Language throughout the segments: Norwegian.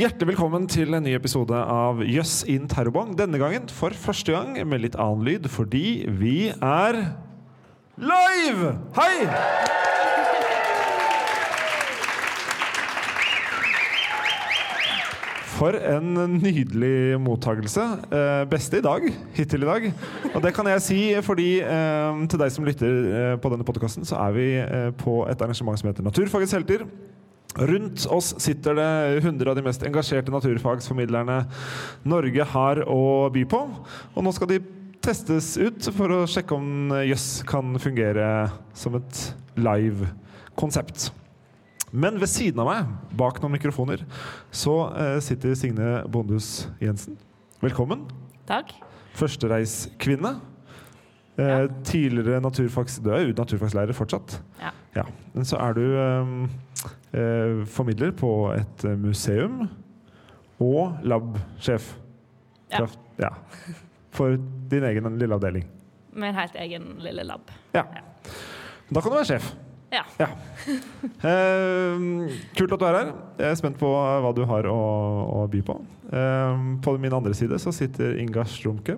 Hjertelig velkommen til en ny episode av Jøss in terrorbong. Denne gangen for første gang med litt annen lyd, fordi vi er live! Hei! For en nydelig mottakelse. Eh, beste i dag, hittil i dag. Og det kan jeg si fordi eh, til deg som lytter eh, på denne podkasten, så er vi eh, på et arrangement som heter Naturfagets helter. Rundt oss sitter det 100 av de mest engasjerte naturfagsformidlerne Norge har å by på. Og nå skal de testes ut for å sjekke om jøss kan fungere som et live konsept. Men ved siden av meg, bak noen mikrofoner, så eh, sitter Signe Bondhus Jensen. Velkommen. Takk. Førstereiskvinne. Eh, Ja. Tidligere naturfags... Du er jo naturfagslærer fortsatt. Ja. Ja. Men så er du eh, eh, formidler på et eh, museum og lab-sjef. Ja. Ja. For din egen lille avdeling. Med en helt egen lille lab. Ja. Da kan du være sjef. Ja. Ja. Eh, kult at du er her. Jeg er spent på hva du har å, å by på. Eh, på min andre side så sitter Inga Strumke.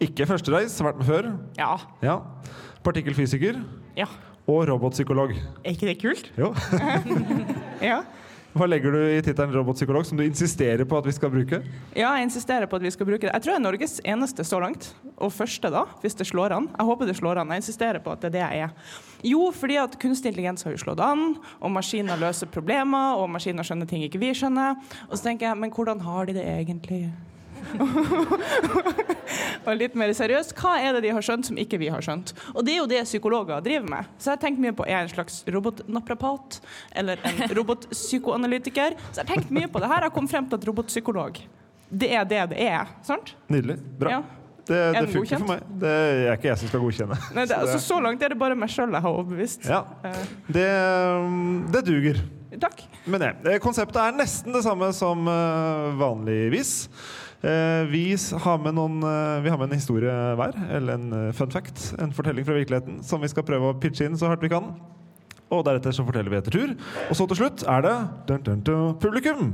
Ikke førstereis, vært med før. Ja. Ja. Partikkelfysiker ja. Og robotpsykolog. Er ikke det kult? Jo. Ja. Hva legger du i tittelen robotpsykolog, som du insisterer på at vi skal bruke? ja, jeg insisterer på at vi skal bruke det. Jeg tror jeg er Norges eneste så langt. Og første, da, hvis det slår an. Jeg håper det slår an. Jeg insisterer på at det er det jeg er. Jo, fordi at kunstig intelligens har jo slått an, og maskiner løser problemer, og maskiner skjønner ting ikke vi skjønner. Og så tenker jeg, men hvordan har de det egentlig? og litt mer seriøst, hva er det de har skjønt som ikke vi har skjønt? Og det er jo det psykologer driver med. Så jeg har tenkt mye på er jeg en slags robotnaprapat eller en robotpsykoanalytiker. Så jeg har tenkt mye på det her. Jeg har kommet frem til at robotpsykolog, det er det det er. Sant? Nydelig. Bra. Ja. Det, det funker for meg. Det er ikke jeg som skal godkjenne. Nei, det, Så altså, så langt er det bare meg sjøl jeg har overbevist. Ja, Eh, det, det duger. takk. Men det, eh, konseptet er nesten det samme som eh, vanligvis. Eh, vi har med noen eh, Vi har med en historie hver, eller en eh, fun fact, en fortelling fra virkeligheten, som vi skal prøve å pitche inn så hardt vi kan. Og deretter så forteller vi etter tur. Og så til slutt er det dun, dun, dun, publikum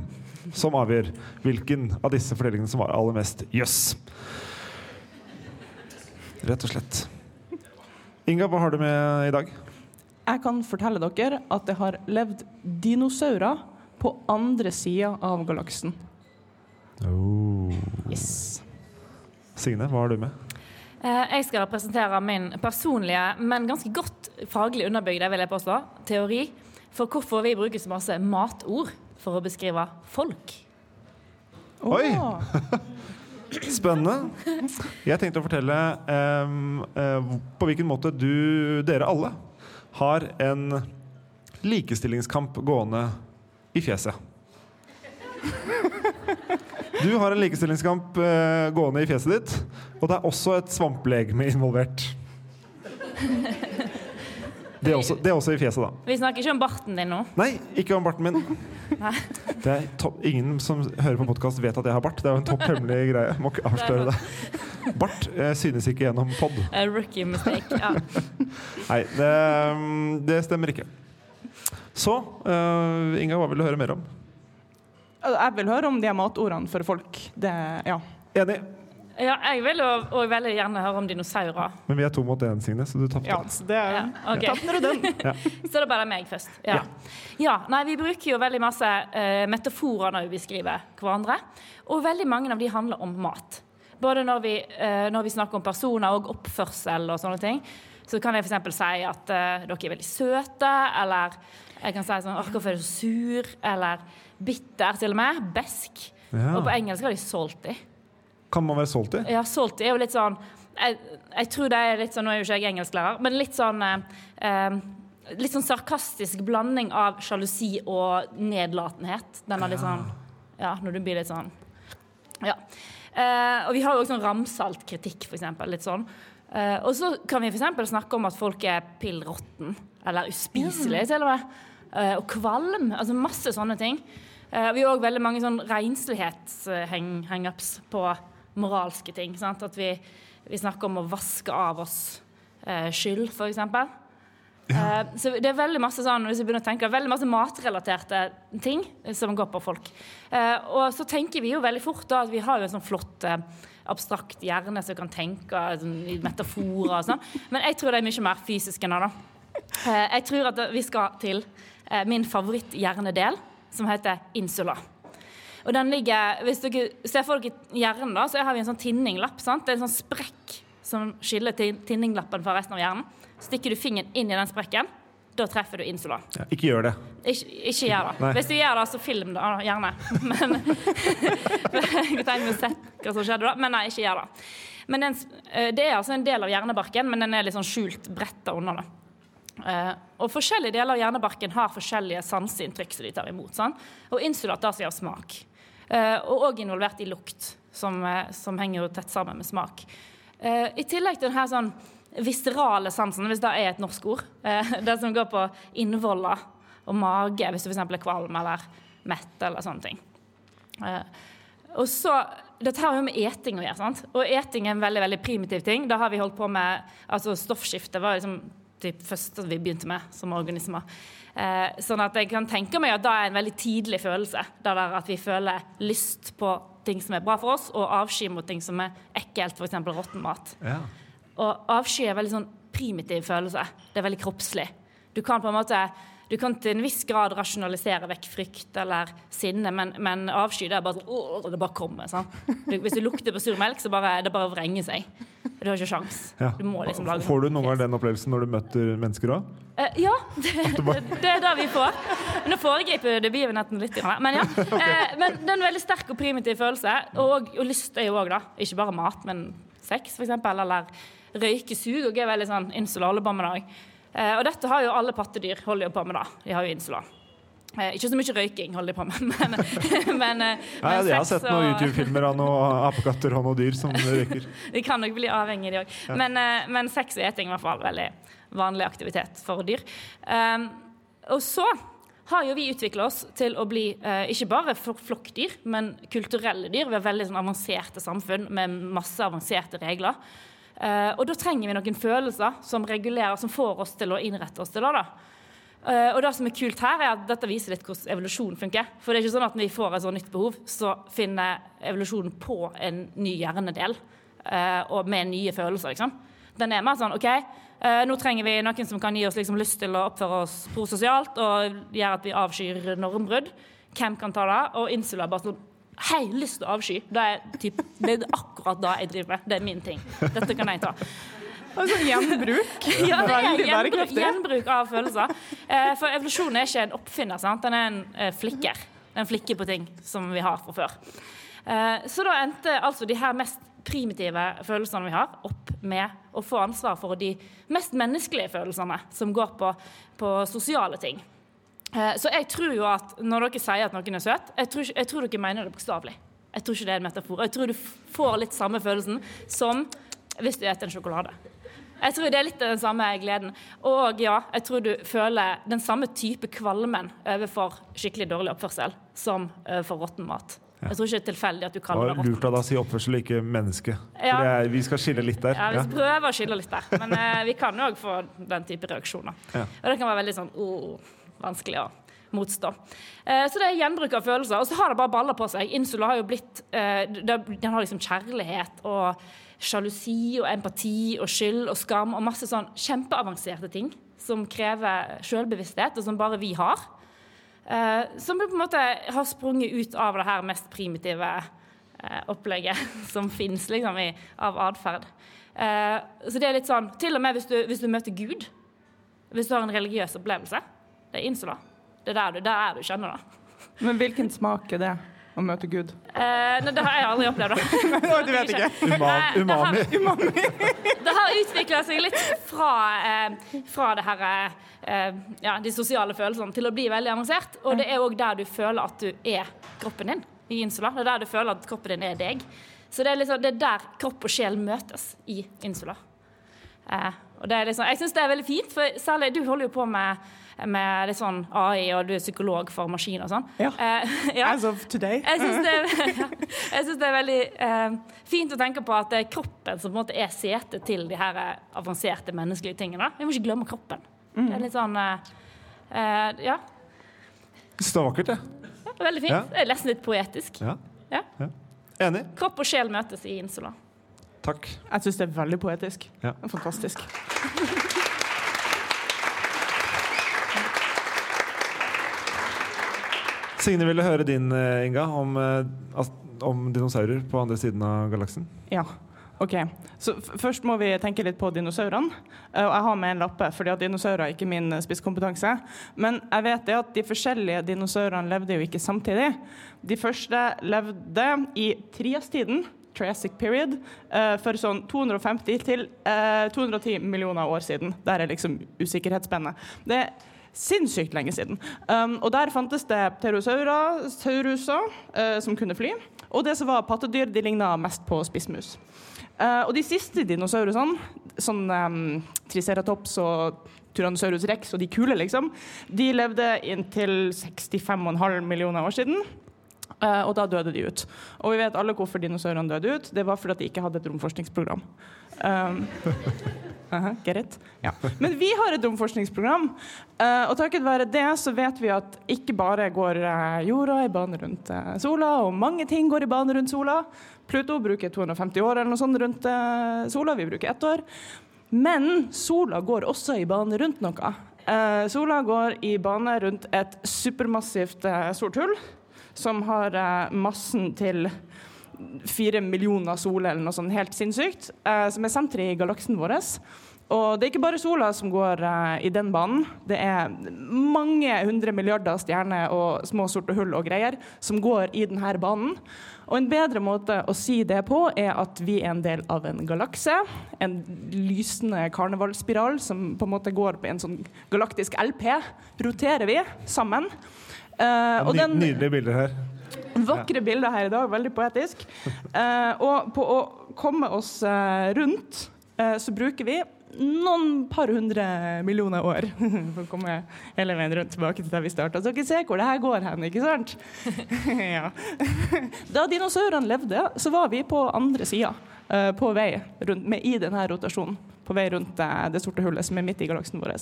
som avgjør hvilken av disse fortellingene som var aller mest jøss. Rett og slett. Inga, hva har du med i dag? Jeg kan fortelle dere at det har levd dinosaurer på andre sida av galaksen. Oh. Yes. Signe, hva har du med? Eh, Jeg skal presentere min personlige, men ganske godt faglig underbygde vil jeg påstå, teori for hvorfor vi bruker så masse matord for å beskrive folk. Oi! Spennende. Jeg tenkte å fortelle um, uh, på hvilken måte du, dere alle, har en likestillingskamp gående i fjeset. Du har en likestillingskamp uh, gående i fjeset ditt, og det er også et svamplegeme involvert. Det er, også, det er også i fjeset, da. Vi snakker ikke om barten din nå. Nei, ikke om barten min. Det er topp, ingen som hører på podkast, vet at jeg har bart. Det er jo en topp hemmelig greie. Må ikke avsløre det. Bart synes ikke gjennom pod. A rookie mistake. Ja. Nei, det, mm, det stemmer ikke. Så uh, Inga, hva vil du høre mer om? Jeg vil høre om de er matordene for folk. Det, ja. Enig. ja, jeg vil jo og veldig gjerne høre om dinosaurer. Men vi er to mot én, Signe, så du tapte. ja så det Ja, okay. ja. du den? Så er bare meg først. Ja. ja, nei, Vi bruker jo veldig masse uh, metaforer når vi beskriver hverandre. Og veldig mange av de handler om mat. Både når vi, uh, når vi snakker om personer og oppførsel og sånne ting. Så kan jeg f.eks. si at uh, dere er veldig søte, eller jeg kan si sånn hvorfor er du så sur? Eller bitter, til og med. Besk. Ja. Og på engelsk har de salty. Kan man være salty? Ja, salty er jo litt sånn jeg, jeg tror det er litt sånn, Nå er jo ikke jeg engelsklærer, men litt sånn eh, eh, Litt sånn sarkastisk blanding av sjalusi og nedlatenhet. Den er litt sånn Ja, når du blir litt sånn Ja. Eh, og vi har jo også sånn ramsalt kritikk, for eksempel. Litt sånn. Eh, og så kan vi for eksempel snakke om at folk er pill råtten, eller uspiselige til og med. Eh, og kvalm. Altså masse sånne ting. Eh, vi har òg veldig mange sånn renslighets-hangups på moralske ting. Sant? At vi, vi snakker om å vaske av oss eh, skyld, f.eks. Eh, så det er veldig masse sånn, hvis vi begynner å tenke, veldig masse matrelaterte ting som går på folk. Eh, og så tenker vi jo veldig fort da at vi har jo en sånn flott abstrakt hjerne som kan tenke sånn, i metaforer og sånn. Men jeg tror det er mye mer fysisk enn det. da. Eh, jeg tror at vi skal til eh, min favoritthjernedel, som heter insula. Og den ligger, Hvis dere ser for dere hjernen, da, så har vi en sånn tinninglapp. sant? Det er en sånn sprekk som skiller tin- tinninglappen fra resten av hjernen. Stikker du fingeren inn i den sprekken, da treffer du insula. Ja, ikke gjør det. Ikke, ikke gjør det. Nei. Hvis du gjør det, så film det da, gjerne. Men Jeg tenker å se hva som skjedde da, men nei, ikke gjør det. Men den, eh, det er altså en del av hjernebarken, men den er litt sånn skjult bretta under det. Eh, og forskjellige deler av hjernebarken har forskjellige sanseinntrykk som de tar imot. sant? Og insulat tar seg av smak. Eh, og òg involvert i lukt, som, eh, som henger jo tett sammen med smak. I tillegg til denne sånn viscerale sansen, hvis det er et norsk ord, det som går på innvoller og mage, hvis du f.eks. er kvalm eller mett eller sånne ting. Og så, Dette har jo med eting å gjøre. sant? Og eting er en veldig veldig primitiv ting. Da har vi holdt på med, altså Stoffskifte var liksom det første vi begynte med som organismer. Eh, sånn at jeg kan tenke meg at da er en veldig tidlig følelse. Det at vi føler lyst på ting som er bra for oss, og avsky mot ting som er ekkelt, f.eks. råtten mat. Ja. Og avsky er en veldig sånn primitiv følelse. Det er veldig kroppslig. Du kan på en måte du kan til en viss grad rasjonalisere vekk frykt eller sinne, men, men avsky det er bare sånn åh, det bare kommer. Du, hvis du lukter på sur melk, så bare, det bare vrenger seg. Du har ikke sjans. Ja. Du må liksom lage Får du noen gang den opplevelsen når du møter mennesker òg? Uh, ja, det, det er det vi får. Nå foregriper det begivenheten litt. Men ja. uh, men det er en veldig sterk og primitiv følelse. Og, og lyst er jo òg, da. Ikke bare mat, men sex, f.eks. Eller røykesug. Og er veldig sånn insula alle på med det òg. Eh, og dette har jo alle pattedyr holder jo på med, da. De har jo insula. Eh, ikke så mye røyking holder de på med, men, men, eh, Nei, men jeg har sett noen YouTube-filmer av noen apekatter og noen dyr som røyker. de kan nok bli avhengige, de òg. Men, eh, men sex og eting er i hvert fall veldig vanlig aktivitet for dyr. Um, og så har jo vi utvikla oss til å bli eh, ikke bare flokkdyr, men kulturelle dyr. Vi har veldig sånn avanserte samfunn med masse avanserte regler. Eh, og da trenger vi noen følelser som regulerer, som får oss til å innrette oss til det. da. Eh, og det som er kult her, er at dette viser litt hvordan evolusjon funker. For det er ikke sånn at når vi får et sånt nytt behov, så finner evolusjonen på en ny hjernedel eh, og med nye følelser, liksom. Den er mer sånn OK, eh, nå trenger vi noen som kan gi oss liksom lyst til å oppføre oss prososialt og gjøre at vi avskyr normbrudd. Hvem kan ta det? Og insula bare sånn Hei, lyst til å avsky. Det er, typ, det er akkurat det jeg driver med. Det er min ting. Dette kan jeg ta. Altså gjenbruk. Ja, det er gjenbruk, gjenbruk av følelser. Eh, for evolusjon er ikke en oppfinner, sant? den er en eh, flikker. En flikker på ting som vi har fra før. Eh, så da endte altså de her mest primitive følelsene vi har, opp med å få ansvar for de mest menneskelige følelsene, som går på, på sosiale ting. Så jeg tror jo at når dere sier at noen er søt, jeg tror, jeg tror dere mener det bokstavelig. Jeg tror ikke det er en metafor. Jeg tror du får litt samme følelsen som hvis du spiser en sjokolade. Jeg tror det er litt den samme gleden. Og ja, jeg tror du føler den samme type kvalmen overfor skikkelig dårlig oppførsel som overfor råtten mat. Jeg tror ikke det er tilfeldig at du kaller det råtten. lurt av deg å si oppførsel, ikke menneske. Ja. er, vi skal skille litt der. Ja, vi skal prøver å skille litt der, men eh, vi kan jo òg få den type reaksjoner. Ja. Og det kan være veldig sånn oh, vanskelig å motstå. Eh, så det er gjenbruk av følelser. Og så har det bare baller på seg. Insula har jo blitt eh, det- Den har liksom kjærlighet og sjalusi og empati og skyld og skam og masse sånn kjempeavanserte ting som krever selvbevissthet, og som bare vi har. Uh, som på en måte har sprunget ut av det her mest primitive uh, opplegget som fins liksom, av atferd. Uh, så det er litt sånn Til og med hvis du, hvis du møter Gud, hvis du har en religiøs opplevelse, det er insula. Det er der du, der er du kjenner det. Men hvilken smak er det å møte Gud? Eh, nei, det har jeg aldri opplevd. da. du vet ikke. Uman, umami. Det har utvikla seg litt fra, eh, fra det her, eh, ja, de sosiale følelsene til å bli veldig avansert. Og det er òg der du føler at du er kroppen din i insula. Det er der du føler at kroppen din er deg. Så det er, liksom, det er der kropp og sjel møtes i insula. Eh, og det er liksom, jeg syns det er veldig fint, for særlig du holder jo på med, med litt sånn AI, og du er psykolog for maskiner og sånn. Ja. Eh, ja. As of today. Jeg syns det, ja, det er veldig eh, fint å tenke på at det er kroppen som på en måte er setet til de her eh, avanserte menneskelige tingene. Vi må ikke glemme kroppen. Det er litt sånn eh, eh, Ja, Jeg synes det var vakkert, jeg. veldig fint. Ja. Det er nesten litt poetisk. Ja. Ja. Enig. Kropp og sjel møtes i Insula. Takk. Jeg syns det er veldig poetisk. Ja. Det Fantastisk. Signe ville høre din, eh, Inga, om, eh, om dinosaurer på andre siden av galaksen. Ja. OK. Så først må vi tenke litt på dinosaurene. Eh, og jeg har med en lappe, fordi at dinosaurer er ikke min spisskompetanse. Men jeg vet det at de forskjellige dinosaurene levde jo ikke samtidig. De første levde i triastiden, Triassic period, for sånn 250 til eh, 210 millioner år siden. Der er liksom usikkerhetsspennet. Det er sinnssykt lenge siden. Um, og der fantes det pterosaurer, eh, som kunne fly. Og det som var pattedyr, de ligna mest på spissmus. Uh, og de siste dinosaurene, sånn um, Triceratops og Tyrannosaurus rex og de kule, liksom, de levde inntil 65,5 millioner år siden. Eh, og da døde de ut. Og vi vet alle hvorfor dinosaurene døde ut. Det var fordi de ikke hadde et romforskningsprogram. Um, get it? Ja. Men vi har et romforskningsprogram, uh, og takket være det så vet vi at ikke bare går uh, jorda i bane rundt sola, og mange ting går i bane rundt sola. Pluto bruker 250 år eller noe sånt rundt sola, vi bruker ett år. Men sola går også i bane rundt noe. Sola går i bane rundt et supermassivt sort hull som har eh, massen til fire millioner soler eller noe sånt helt sinnssykt, eh, som er senteret i galaksen vår. Og det er ikke bare sola som går uh, i den banen. Det er mange hundre milliarder stjerner og små sorte hull og greier som går i denne banen. Og en bedre måte å si det på er at vi er en del av en galakse. En lysende karnevalspiral som på en måte går på en sånn galaktisk LP. Roterer vi sammen. Eh, og den- nydelige bilder her. Vakre bilder her i dag, veldig poetisk. Uh, og på å komme oss eh, rundt, eh, så bruker vi noen par hundre millioner år for å komme hele veien rundt tilbake til der vi starta. Så dere ser hvor det her går hen, ikke sant? ja. Da dinosaurene levde, så var vi på andre sida, eh, på vei rundt, med, i denne rotasjonen. På vei rundt det sorte hullet som er midt i galaksen vår.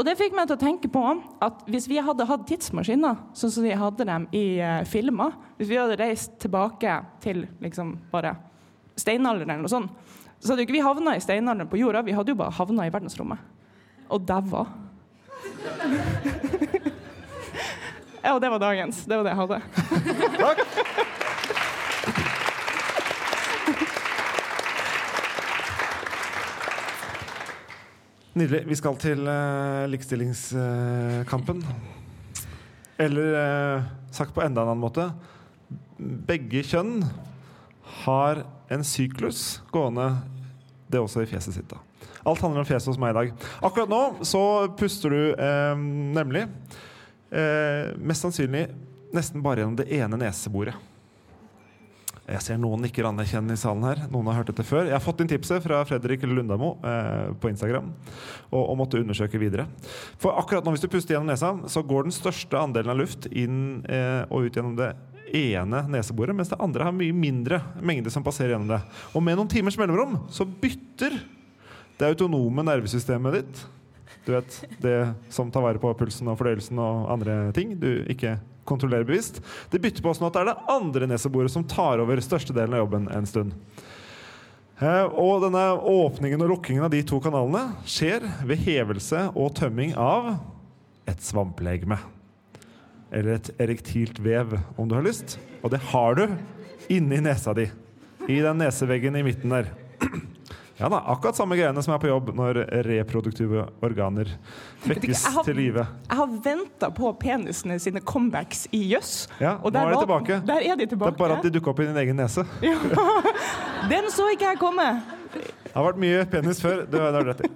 Og det fikk meg til å tenke på at hvis vi hadde hatt tidsmaskiner, sånn som de hadde dem i uh, filmer Hvis vi hadde reist tilbake til liksom bare steinalderen eller noe sånt, så hadde jo ikke vi havna i steinalderen på jorda, vi hadde jo bare havna i verdensrommet. Og daua. ja, og det var dagens. Det var det jeg hadde. Nydelig. Vi skal til uh, likestillingskampen. Eller uh, sagt på enda en annen måte Begge kjønn har en syklus gående, det er også i fjeset sitt. da. Alt handler om fjeset hos meg i dag. Akkurat nå så puster du eh, nemlig eh, mest sannsynlig nesten bare gjennom det ene neseboret. Jeg ser noen nikker anerkjennende i salen her. Noen har hørt dette før. Jeg har fått inn tipset fra Fredrik Lundamo eh, på Instagram og, og måtte undersøke videre. For akkurat nå, hvis du puster gjennom nesa, så går den største andelen av luft inn eh, og ut gjennom det ene neseboret, mens det andre har mye mindre mengde som passerer gjennom det. Og med noen timers mellomrom så bytter det autonome nervesystemet ditt du vet, det som tar vare på pulsen og fordøyelsen og andre ting du ikke kontrollerer bevisst. Det bytter på sånn at det er det andre neseboret som tar over størstedelen av jobben en stund. Eh, Og denne åpningen og lukkingen av de to kanalene skjer ved hevelse og tømming av et svamplegeme. Eller et erektilt vev, om du har lyst. Og det har du inni nesa di. I den neseveggen i midten der. Ja da, akkurat samme greiene som er på jobb når reproduktive organer vekkes har- til live. Jeg har venta på penisene sine comebacks i jøss. Ja, og nå er de tilbake. Der er de Det er bare at de dukker opp i din egen nese. Den så ikke jeg komme. Det har vært mye penis før. Det har du rett i.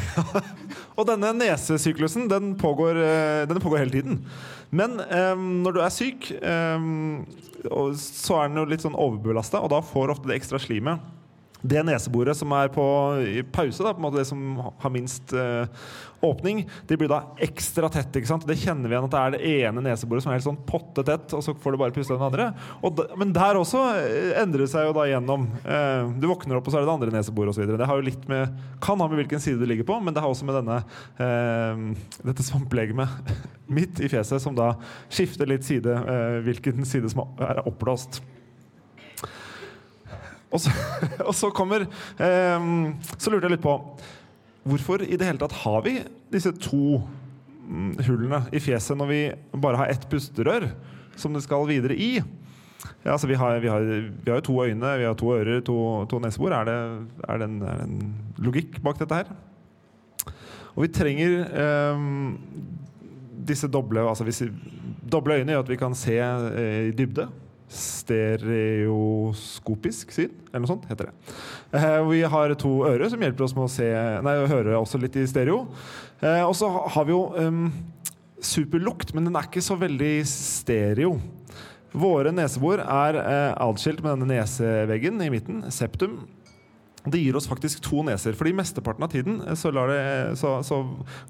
og denne nesesyklusen den pågår, eh, den pågår hele tiden. Men um, når du er syk, um, så er den jo litt sånn overbelasta, og da får ofte det ekstra slimet det neseboret som er på i pause, da, på en måte det som har minst eh, åpning, det blir da ekstra tett. ikke sant? Det kjenner vi igjen at det er det ene neseboret som er helt sånn potte tett, og så får du bare puste den andre. Da, men der også eh, endrer det seg jo da gjennom. Eh, du våkner opp, og så er det det andre neseboret osv. Det har jo litt med, kan ha med hvilken side du ligger på, men det har også med denne, eh, dette svamplegemet midt i fjeset, som da skifter litt side, eh, hvilken side som er oppblåst. Og så, og så kommer eh, Så lurte jeg litt på Hvorfor i det hele tatt har vi disse to mm, hullene i fjeset når vi bare har ett pusterør som det skal videre i? Ja, altså vi, har, vi, har, vi har jo to øyne, vi har to ører, to, to nesebor. Er er, det en logikk bak dette her? Og vi trenger eh, disse doble altså hvis, Doble øyne gjør at vi kan se eh, dybde stereoskopisk syn, eller noe sånt heter det. Eh, vi har to ører som hjelper oss med å, se, nei, høre også litt i stereo. Eh, og så har vi jo um, superlukt, men den er ikke så veldig stereo. Våre nesebor er eh, atskilt med denne neseveggen i midten, septum. Det gir oss faktisk to neser. fordi mesteparten av tiden eh, så, det, så, så,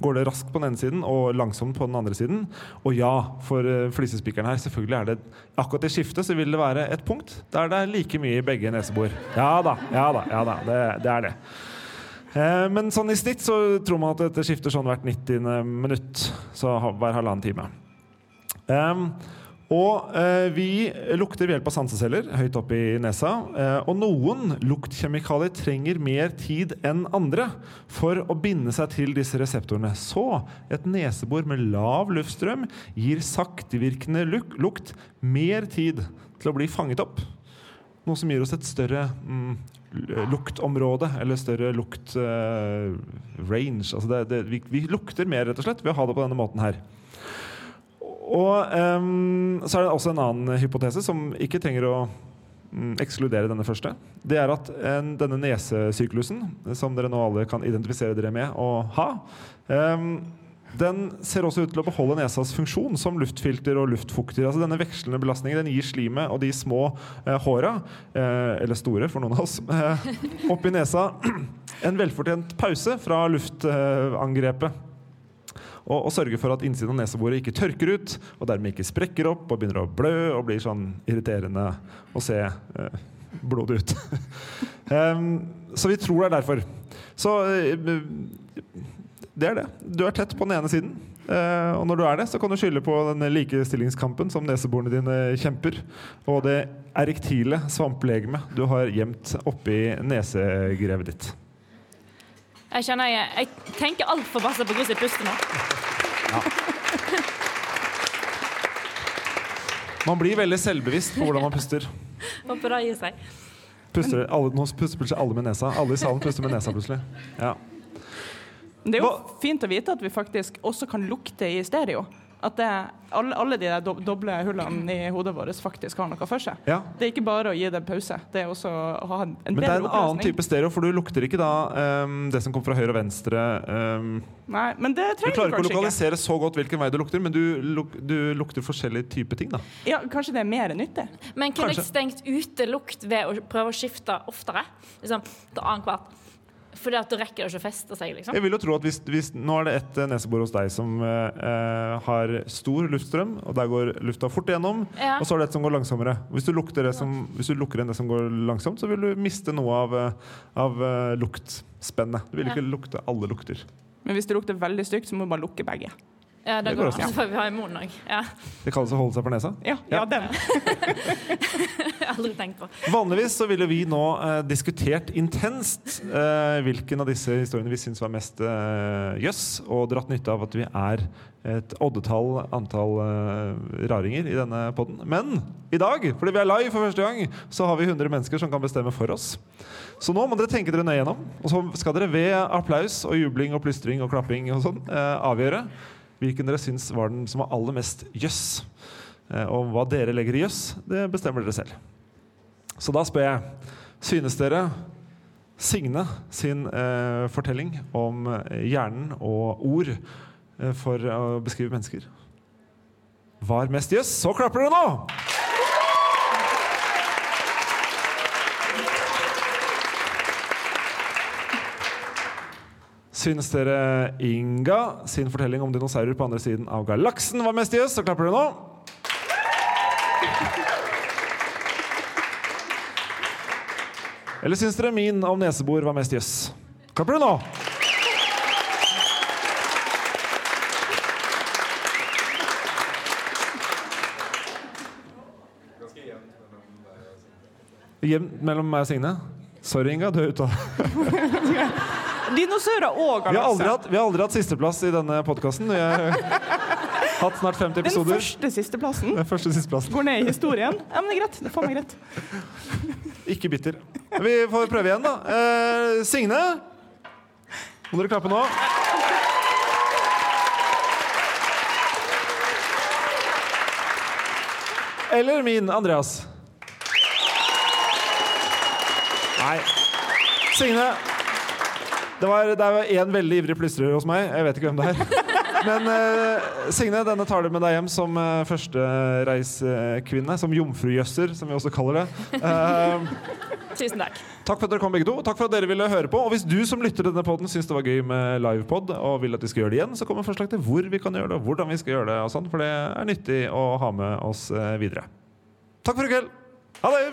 går det raskt på den ene siden og langsomt på den andre siden. Og ja, for uh, flisespikeren her, selvfølgelig er det akkurat i skiftet så vil det være et punkt der det er like mye i begge nesebor. Ja da, ja da, ja da det, det er det. Eh, men sånn i snitt så tror man at dette skifter sånn hvert 90. minutt. Så hver halvannen time. Um, og eh, vi lukter ved hjelp av sanseceller høyt oppe i nesa. Eh, og noen luktkjemikalier trenger mer tid enn andre for å binde seg til disse reseptorene. Så et nesebor med lav luftstrøm gir saktevirkende luk lukt mer tid til å bli fanget opp. Noe som gir oss et større mm, luktområde, eller større luktrange. Uh, altså vi, vi lukter mer rett og slett ved å ha det på denne måten her. Og um, så er det også en annen hypotese som ikke trenger å um, ekskludere denne første. Det er at en, denne nesesyklusen, som dere nå alle kan identifisere dere med å ha, um, den ser også ut til å beholde nesas funksjon som luftfilter og luftfukter. Altså Denne vekslende belastningen den gir slimet og de små eh, håra, eh, eller store for noen av oss, eh, oppi nesa en velfortjent pause fra luftangrepet og, og sørge for at innsiden av neseboret ikke tørker ut, og dermed ikke sprekker opp og begynner å blø og blir sånn irriterende å se eh, blodet ut. um, så vi tror det er derfor. Så uh, det er det. Du er tett på den ene siden. Uh, og når du er det, så kan du skylde på den likestillingskampen som neseborene dine kjemper, og det erektile svamplegemet du har gjemt oppi nesegrevet ditt. Jeg kjenner jeg, jeg tenker altfor masse på hvordan jeg puster nå. Ja. Man blir veldig selvbevisst på hvordan man puster. Håper det gir seg. Puster, alle, nå puster plutselig alle med nesa. Alle i salen puster med nesa plutselig. Ja. Det er jo fint å vite at vi faktisk også kan lukte i stereo. At det, alle, alle, de der doble hullene i hodet vårt faktisk har noe for seg. Ja. Det er ikke bare å gi det en pause. Det er også å ha en, en Men det er en annen type stereo, for du lukter ikke da um, det som kommer fra høyre og venstre. Um, Nei, men det trenger du klarer ikke å lokalisere ikke. så godt hvilken vei du lukter, men du, luk, du lukter forskjellige typer ting. da Ja, Kanskje det er mer nyttig. Men kunne jeg stengt ute lukt ved å prøve å skifte oftere? Liksom, til annethvert at da rekker det ikke å feste seg? liksom? Jeg vil jo tro at hvis, hvis Nå er det et eh, nesebor hos deg som eh, har stor luftstrøm, og der går lufta fort igjennom. Ja. Og så er det et som går langsommere. Hvis du, som, hvis du lukker inn det som går langsomt, så vil du miste noe av, av uh, luktspennet. Du vil ikke lukte alle lukter. Men hvis det lukter veldig stygt, så må du bare lukke begge. Ja, det, det går også. Altså, vi har immun òg. Ja. Det kalles å holde seg for nesa? Ja, ja. ja den. Aldri tenkt på. Vanligvis så ville vi nå eh, diskutert intenst eh, hvilken av disse historiene vi syns var mest eh, jøss, og dratt nytte av at vi er et oddetall antall eh, raringer i denne poden. Men i dag, fordi vi er live for første gang, så har vi 100 mennesker som kan bestemme for oss. Så nå må dere tenke dere nøye gjennom, og så skal dere ved applaus og jubling og plystring og klapping og sånn eh, avgjøre hvilken dere syns var den som var aller mest jøss. Eh, og hva dere legger i jøss, det bestemmer dere selv. Så da spør jeg Synes dere Signe sin eh, fortelling om eh, hjernen og ord eh, for å beskrive mennesker var mest jøss? Så klapper dere nå! Syns dere Inga sin fortelling om dinosaurer på andre siden av galaksen var mest jøss, så klapper dere nå. Eller syns dere min om nesebor var mest jøss? Klapper dere nå. Jevnt mellom meg og Signe. Sorry, Inga, du er ute av Dinosaurer og Vi har aldri hatt, vi har aldri hatt sisteplass i denne podkasten. Vi har hatt snart 50 Den episoder. første sisteplassen Den første sisteplassen. går ned i historien. Ja, men det er greit. Det får meg greit. Ikke bitter. Vi får prøve igjen, da. Eh, Signe, må dere klappe nå. Eller min Andreas. Nei. Signe. Det, var, det er én veldig ivrig plystrer hos meg. Jeg vet ikke hvem det er. Men uh, Signe, denne tar du med deg hjem som uh, førstereiskvinne. Som jomfrujøsser, som vi også kaller det. Uh, Tusen takk. Takk for at dere kom begge to. Takk for at dere ville høre på. Og hvis du som lytter til denne podden syns det var gøy med livepod og vil at vi skal gjøre det igjen, så kommer forslag til hvor vi kan gjøre det, og hvordan vi skal gjøre det, og sånn, for det er nyttig å ha med oss eh, videre. Takk for i kveld. Ha det!